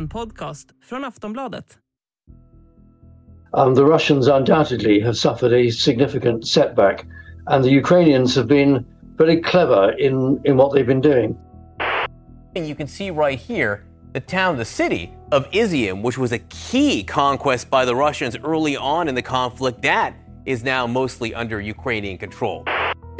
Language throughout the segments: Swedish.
En podcast från Aftonbladet. Um, the Russians undoubtedly have suffered a significant setback, and the Ukrainians have been very clever in, in what they've been doing. And you can see right here the town, the city of Izium, which was a key conquest by the Russians early on in the conflict, that is now mostly under Ukrainian control.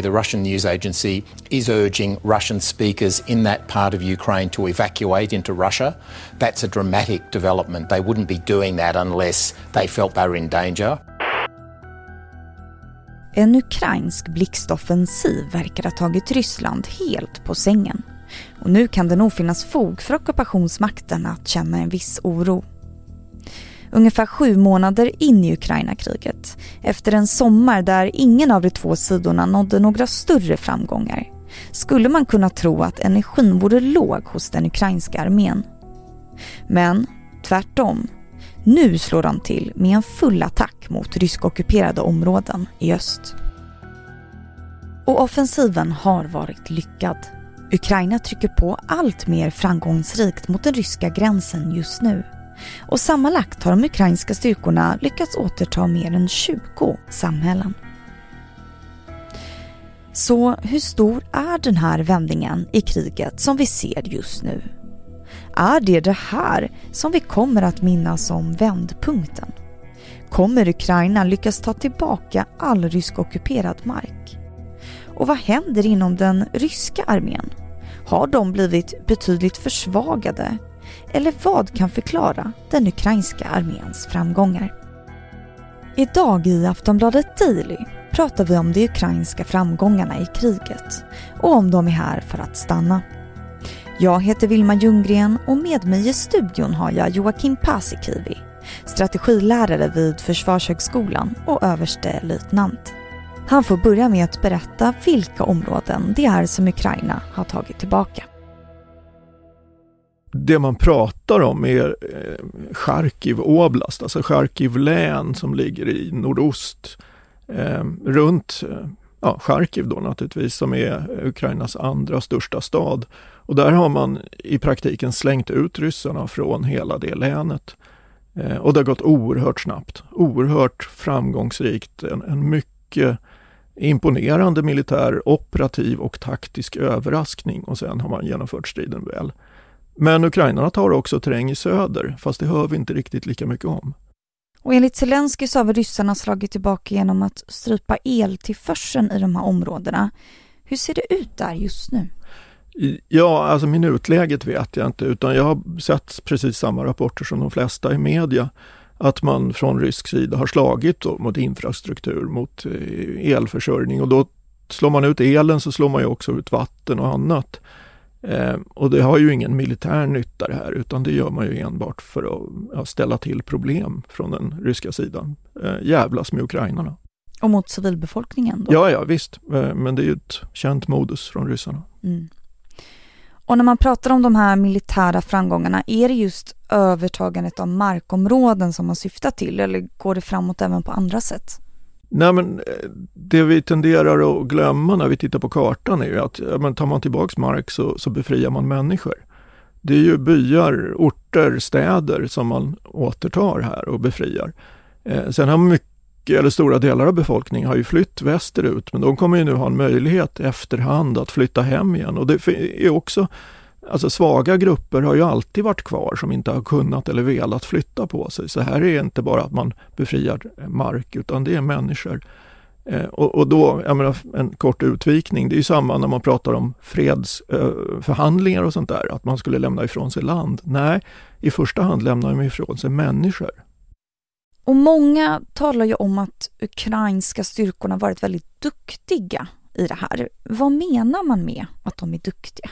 The Russian news agency is urging Russian speakers in that part of Ukraine to evacuate into Russia. That's a dramatic development. They wouldn't be doing that unless they felt they were in danger. En ukrainsk blixtoffensiv verkar ha tagit Ryssland helt på sängen. Och nu kan det nog finnas fog för ockupationsmakten att känna en viss oro. Ungefär sju månader in i Ukraina-kriget, efter en sommar där ingen av de två sidorna nådde några större framgångar, skulle man kunna tro att energin vore låg hos den ukrainska armén. Men tvärtom. Nu slår de till med en full attack mot ryskockuperade områden i öst. Och offensiven har varit lyckad. Ukraina trycker på allt mer framgångsrikt mot den ryska gränsen just nu. Och sammanlagt har de ukrainska styrkorna lyckats återta mer än 20 samhällen. Så hur stor är den här vändningen i kriget som vi ser just nu? Är det det här som vi kommer att minnas som vändpunkten? Kommer Ukraina lyckas ta tillbaka all rysk ockuperad mark? Och vad händer inom den ryska armén? Har de blivit betydligt försvagade? Eller vad kan förklara den ukrainska arméns framgångar? Idag i Aftonbladet Daily pratar vi om de ukrainska framgångarna i kriget och om de är här för att stanna. Jag heter Vilma Ljunggren och med mig i studion har jag Joakim Paasikivi, strategilärare vid Försvarshögskolan och överste löjtnant. Han får börja med att berätta vilka områden det är som Ukraina har tagit tillbaka. Det man pratar om är eh, Charkiv Oblast, alltså Charkiv län som ligger i nordost eh, runt eh, ja, Charkiv då naturligtvis, som är Ukrainas andra största stad. Och där har man i praktiken slängt ut ryssarna från hela det länet. Eh, och det har gått oerhört snabbt, oerhört framgångsrikt, en, en mycket imponerande militär, operativ och taktisk överraskning och sen har man genomfört striden väl. Men ukrainarna tar också terräng i söder, fast det hör vi inte riktigt lika mycket om. Och enligt Zelensky så har ryssarna slagit tillbaka genom att strypa eltillförseln i de här områdena. Hur ser det ut där just nu? Ja, alltså minutläget vet jag inte, utan jag har sett precis samma rapporter som de flesta i media att man från rysk sida har slagit mot infrastruktur, mot eh, elförsörjning och då slår man ut elen så slår man ju också ut vatten och annat. Eh, och det har ju ingen militär nytta det här utan det gör man ju enbart för att ja, ställa till problem från den ryska sidan. Eh, jävlas med ukrainarna. Och mot civilbefolkningen? Då? Ja, ja visst, eh, men det är ju ett känt modus från ryssarna. Mm. Och när man pratar om de här militära framgångarna, är det just övertagandet av markområden som man syftar till eller går det framåt även på andra sätt? Nej men eh, det vi tenderar att glömma när vi tittar på kartan är ju att ja, men tar man tillbaks mark så, så befriar man människor. Det är ju byar, orter, städer som man återtar här och befriar. Eh, sen har mycket, eller stora delar av befolkningen har ju flytt västerut men de kommer ju nu ha en möjlighet efterhand att flytta hem igen och det är också Alltså svaga grupper har ju alltid varit kvar som inte har kunnat eller velat flytta på sig. Så här är inte bara att man befriar mark utan det är människor. Eh, och, och, då, jag menar, en kort utvikning, det är ju samma när man pratar om fredsförhandlingar eh, och sånt där, att man skulle lämna ifrån sig land. Nej, i första hand lämnar man ifrån sig människor. Och många talar ju om att ukrainska styrkorna varit väldigt duktiga i det här. Vad menar man med att de är duktiga?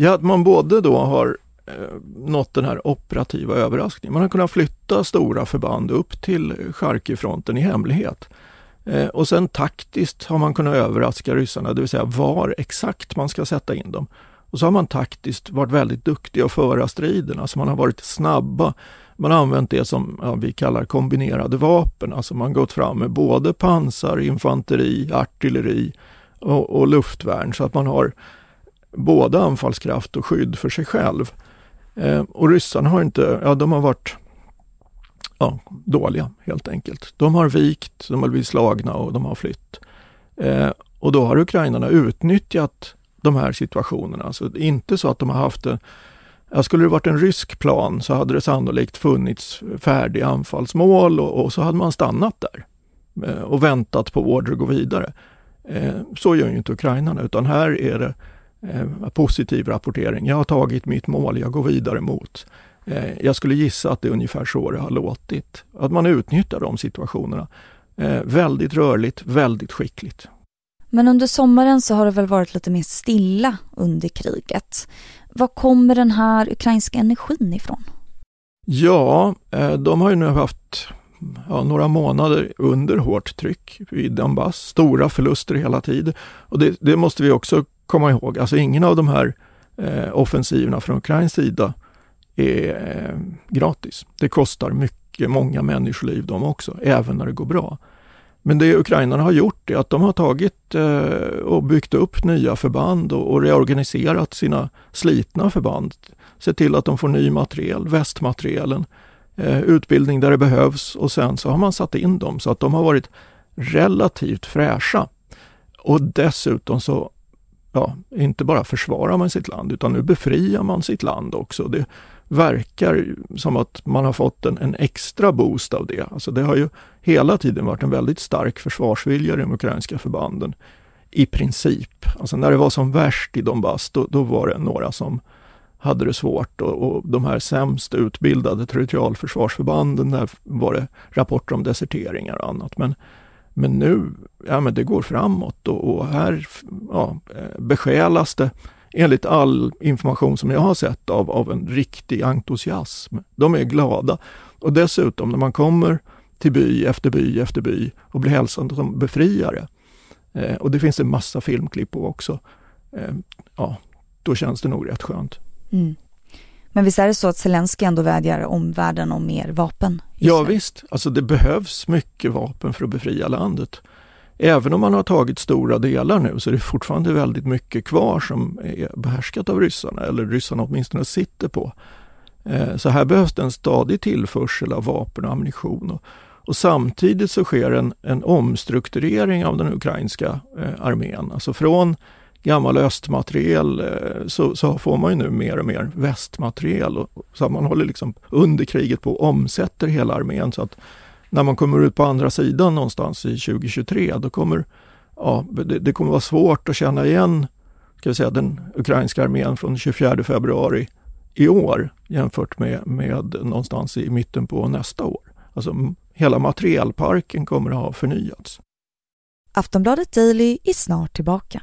Ja, att man både då har eh, nått den här operativa överraskningen. Man har kunnat flytta stora förband upp till Charkivfronten i hemlighet. Eh, och sen taktiskt har man kunnat överraska ryssarna, det vill säga var exakt man ska sätta in dem. Och så har man taktiskt varit väldigt duktig att föra striderna, alltså man har varit snabba. Man har använt det som ja, vi kallar kombinerade vapen, alltså man gått fram med både pansar, infanteri, artilleri och, och luftvärn så att man har både anfallskraft och skydd för sig själv. Eh, och ryssarna har inte, ja de har varit ja, dåliga helt enkelt. De har vikt, de har blivit slagna och de har flytt. Eh, och då har ukrainarna utnyttjat de här situationerna. Alltså inte så att de har haft en Ja, skulle det varit en rysk plan så hade det sannolikt funnits färdiga anfallsmål och, och så hade man stannat där eh, och väntat på order att gå vidare. Eh, så gör ju inte ukrainarna utan här är det eh, positiv rapportering. Jag har tagit mitt mål, jag går vidare mot. Eh, jag skulle gissa att det är ungefär så det har låtit. Att man utnyttjar de situationerna. Eh, väldigt rörligt, väldigt skickligt. Men under sommaren så har det väl varit lite mer stilla under kriget. Var kommer den här ukrainska energin ifrån? Ja, eh, de har ju nu haft ja, några månader under hårt tryck i Donbass. Stora förluster hela tiden. Och det, det, måste vi också komma ihåg. Alltså ingen av de här eh, offensiverna från Ukrains sida är eh, gratis. Det kostar mycket, många människoliv de också, även när det går bra. Men det ukrainarna har gjort är att de har tagit eh, och byggt upp nya förband och, och reorganiserat sina slitna förband. Sett till att de får ny materiel, västmaterielen, eh, utbildning där det behövs och sen så har man satt in dem så att de har varit relativt fräscha. Och dessutom så, ja, inte bara försvarar man sitt land utan nu befriar man sitt land också. Det, verkar som att man har fått en, en, extra boost av det. Alltså det har ju hela tiden varit en väldigt stark försvarsvilja i de ukrainska förbanden. I princip. Alltså när det var som värst i Donbass, då, då var det några som hade det svårt och, och de här sämst utbildade territorialförsvarsförbanden, där var det rapporter om deserteringar och annat. Men, men nu, ja men det går framåt och, och här ja, eh, besjälas det enligt all information som jag har sett av, av en riktig entusiasm. De är glada. Och dessutom när man kommer till by efter by efter by och blir hälsad som befriare. Eh, och det finns en massa filmklipp på också. Eh, ja, då känns det nog rätt skönt. Mm. Men visst är det så att Zelensky ändå vädjar omvärlden om mer vapen? Ja nu? visst, alltså det behövs mycket vapen för att befria landet. Även om man har tagit stora delar nu så är det fortfarande väldigt mycket kvar som är behärskat av ryssarna, eller ryssarna åtminstone sitter på. Eh, så här behövs det en stadig tillförsel av vapen och ammunition. Och, och samtidigt så sker en, en omstrukturering av den ukrainska eh, armén. Alltså från gammal östmateriel eh, så, så, får man ju nu mer och mer västmateriel. Och, så man håller liksom under kriget på och omsätter hela armén så att när man kommer ut på andra sidan någonstans i 2023, då kommer ja, det, det kommer vara svårt att känna igen ska vi säga, den ukrainska armén från 24 februari i år jämfört med, med någonstans i mitten på nästa år. Alltså hela materielparken kommer att ha förnyats. Aftonbladet Daily är snart tillbaka.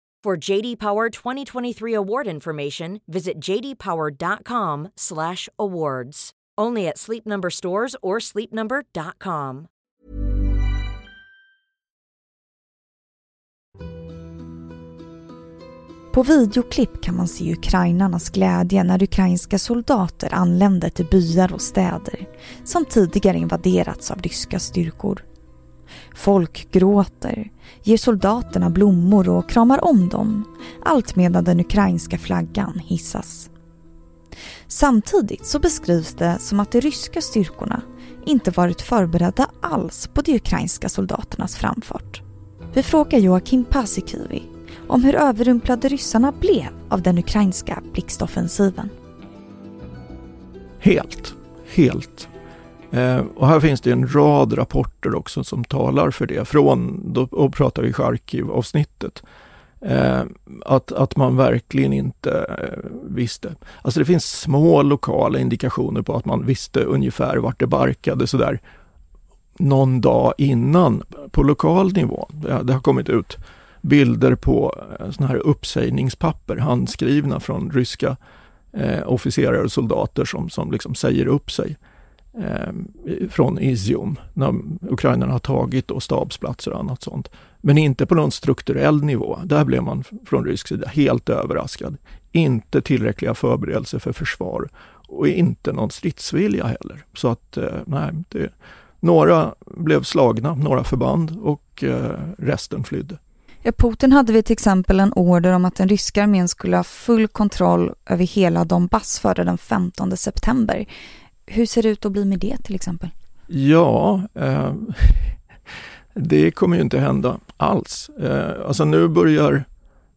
For JD Power 2023 award information, visit jdpower.com/awards. Only at Sleep Number stores or sleepnumber.com. På videoklipp kan man se ukrainarnas glädje när ukrainska soldater anländer till byar och städer som tidigare invaderats av ryska styrkor. Folk gråter, ger soldaterna blommor och kramar om dem, allt medan den ukrainska flaggan hissas. Samtidigt så beskrivs det som att de ryska styrkorna inte varit förberedda alls på de ukrainska soldaternas framfart. Vi frågar Joakim Paasikivi om hur överrumplade ryssarna blev av den ukrainska blixtoffensiven. Helt, helt. Eh, och här finns det en rad rapporter också som talar för det, från, då och pratar vi Charkiv-avsnittet. Eh, att, att man verkligen inte eh, visste. Alltså det finns små lokala indikationer på att man visste ungefär vart det barkade sådär någon dag innan på lokal nivå. Det, det har kommit ut bilder på eh, sådana här uppsägningspapper, handskrivna från ryska eh, officerare och soldater som, som liksom säger upp sig eh, från Izium när ukrainarna har tagit då stabsplatser och annat sånt. Men inte på någon strukturell nivå. Där blev man från rysk sida helt överraskad. Inte tillräckliga förberedelser för försvar och inte någon stridsvilja heller. Så att eh, nej, det, några blev slagna, några förband och eh, resten flydde. Ja, Putin hade vi till exempel en order om att den ryska armén skulle ha full kontroll över hela Donbass före den 15 september. Hur ser det ut att bli med det till exempel? Ja, eh, det kommer ju inte hända alls. Eh, alltså nu börjar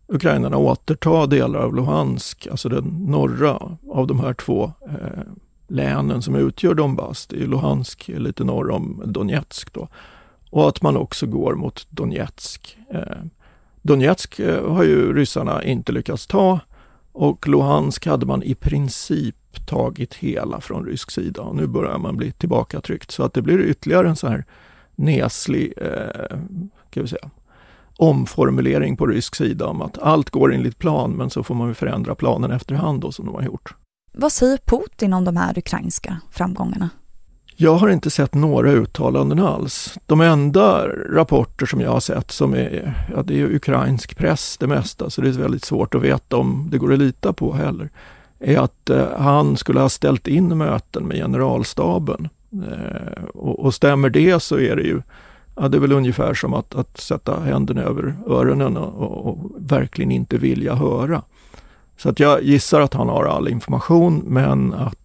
ukrainarna återta delar av Luhansk, alltså den norra av de här två eh, länen som utgör Donbass. Det är Luhansk lite norr om Donetsk då. Och att man också går mot Donetsk. Eh, Donetsk eh, har ju ryssarna inte lyckats ta och Luhansk hade man i princip tagit hela från rysk sida och nu börjar man bli tillbakatryckt. Så att det blir ytterligare en så här neslig eh, kan vi säga, omformulering på rysk sida om att allt går enligt plan men så får man förändra planen efterhand då som de har gjort. Vad säger Putin om de här ukrainska framgångarna? Jag har inte sett några uttalanden alls. De enda rapporter som jag har sett som är, ja, det är ukrainsk press det mesta, så det är väldigt svårt att veta om det går att lita på heller, är att eh, han skulle ha ställt in möten med generalstaben. Eh, och, och, stämmer det så är det ju, ja, det är väl ungefär som att, att sätta händerna över öronen och, och, och verkligen inte vilja höra. Så att jag gissar att han har all information men att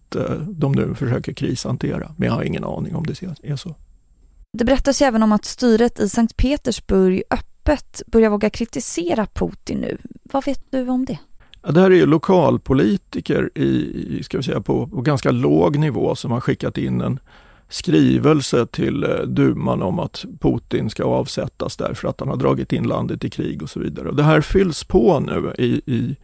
de nu försöker krishantera. Men jag har ingen aning om det är så. Det berättas ju även om att styret i Sankt Petersburg öppet börjar våga kritisera Putin nu. Vad vet du om det? Ja, det här är ju lokalpolitiker i, ska vi säga, på, på ganska låg nivå som har skickat in en skrivelse till eh, duman om att Putin ska avsättas därför att han har dragit in landet i krig och så vidare. Och det här fylls på nu i, i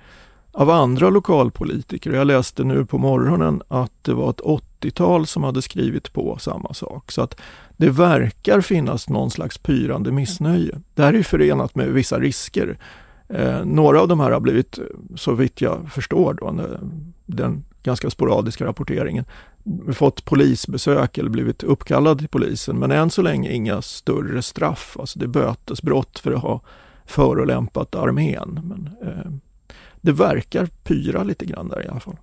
av andra lokalpolitiker. Jag läste nu på morgonen att det var ett 80-tal som hade skrivit på samma sak. Så att det verkar finnas någon slags pyrande missnöje. Det här är förenat med vissa risker. Eh, några av de här har blivit, så vitt jag förstår, då, den ganska sporadiska rapporteringen, fått polisbesök eller blivit uppkallad till polisen. Men än så länge inga större straff. Alltså det är bötesbrott för att ha förolämpat armén. Men, eh, det verkar pyra lite grann där i alla fall.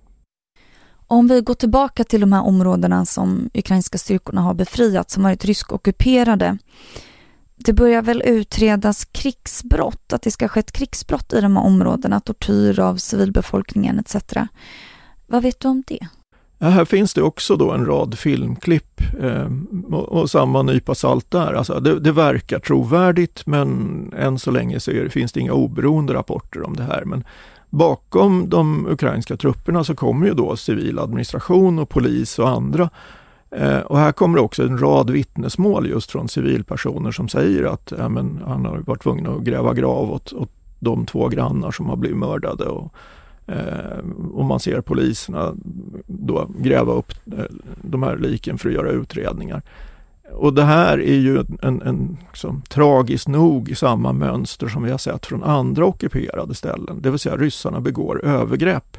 Om vi går tillbaka till de här områdena som ukrainska styrkorna har befriat, som varit ryskockuperade. Det börjar väl utredas krigsbrott, att det ska ha skett krigsbrott i de här områdena, tortyr av civilbefolkningen etc. Vad vet du om det? Ja, här finns det också då en rad filmklipp eh, och, och, samma nypa salt där. Alltså det, det, verkar trovärdigt men än så länge så är, finns det inga oberoende rapporter om det här. Men bakom de ukrainska trupperna så kommer ju då civil administration och polis och andra. Eh, och här kommer också en rad vittnesmål just från civilpersoner som säger att eh, men, han har varit tvungen att gräva grav åt, åt de två grannar som har blivit mördade. Och, eh, och man ser poliserna då gräva upp eh, de här liken för att göra utredningar. Och det här är ju en, en liksom, tragiskt nog samma mönster som vi har sett från andra ockuperade ställen. Det vill säga ryssarna begår övergrepp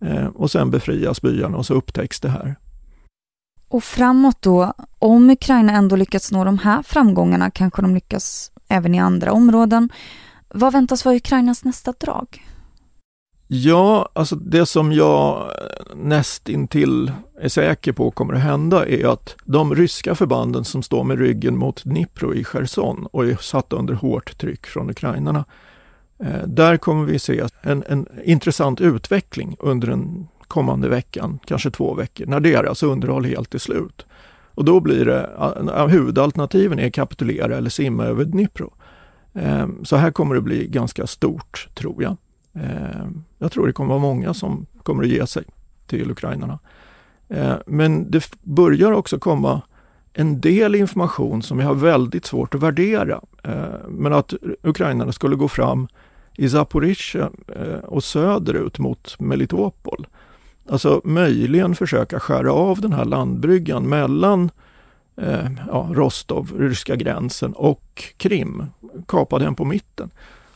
eh, och sen befrias byarna och så upptäcks det här. Och framåt då, om Ukraina ändå lyckats nå de här framgångarna, kanske de lyckas även i andra områden. Vad väntas vara Ukrainas nästa drag? Ja, alltså det som jag eh, nästintill är säker på kommer att hända är att de ryska förbanden som står med ryggen mot Dnipro i Cherson och är satta under hårt tryck från ukrainarna. Eh, där kommer vi se en, en intressant utveckling under den kommande veckan, kanske två veckor, när deras underhåll helt är slut. Och då blir det, eh, huvudalternativen är kapitulera eller simma över Dnipro. Så här kommer det bli ganska stort, tror jag. Eh, jag tror det kommer vara många som kommer att ge sig till ukrainarna. Eh, men det börjar också komma en del information som jag har väldigt svårt att värdera. Eh, men att ukrainarna skulle gå fram i Zaporizjzja och söderut mot Melitopol. Alltså möjligen försöka skära av den här landbryggan mellan ja, Rostov, ryska gränsen och Krim. Kapa den på mitten.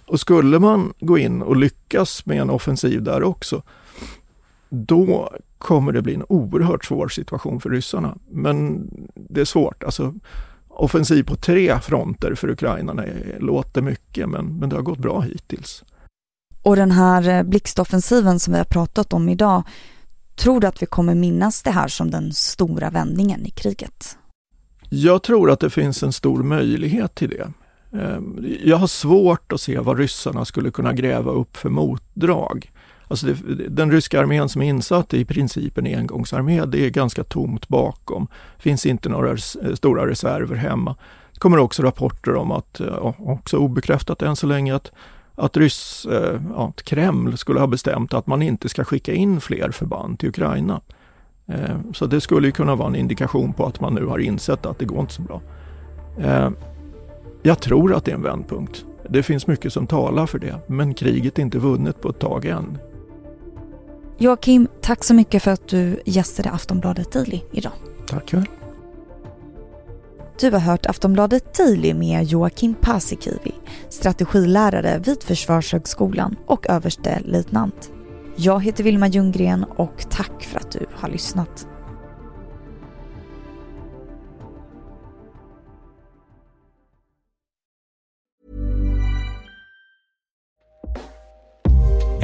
Och skulle man gå in och lyckas med en offensiv där också, då kommer det bli en oerhört svår situation för ryssarna. Men det är svårt. Alltså, offensiv på tre fronter för ukrainarna låter mycket, men, men det har gått bra hittills. Och den här eh, blixtoffensiven som vi har pratat om idag, tror du att vi kommer minnas det här som den stora vändningen i kriget? Jag tror att det finns en stor möjlighet till det. Ehm, jag har svårt att se vad ryssarna skulle kunna gräva upp för motdrag. Alltså det, den ryska armén som är insatt är i princip en engångsarmé. Det är ganska tomt bakom. Det finns inte några stora reserver hemma. Det kommer också rapporter om att, eh, också obekräftat än så länge, att, att, ryss, eh, att Kreml skulle ha bestämt att man inte ska skicka in fler förband till Ukraina. Ehm, så det skulle kunna vara en indikation på att man nu har insett att det går inte så bra. Ehm, jag tror att det är en vändpunkt. Det finns mycket som talar för det, men kriget är inte vunnet på ett tag än. Joakim, tack så mycket för att du gästade Aftonbladet Daily idag. Tack väl. Du har hört Aftonbladet Daily med Joakim Paasikivi, strategilärare vid Försvarshögskolan och överste löjtnant. Jag heter Vilma Ljunggren och tack för att du har lyssnat.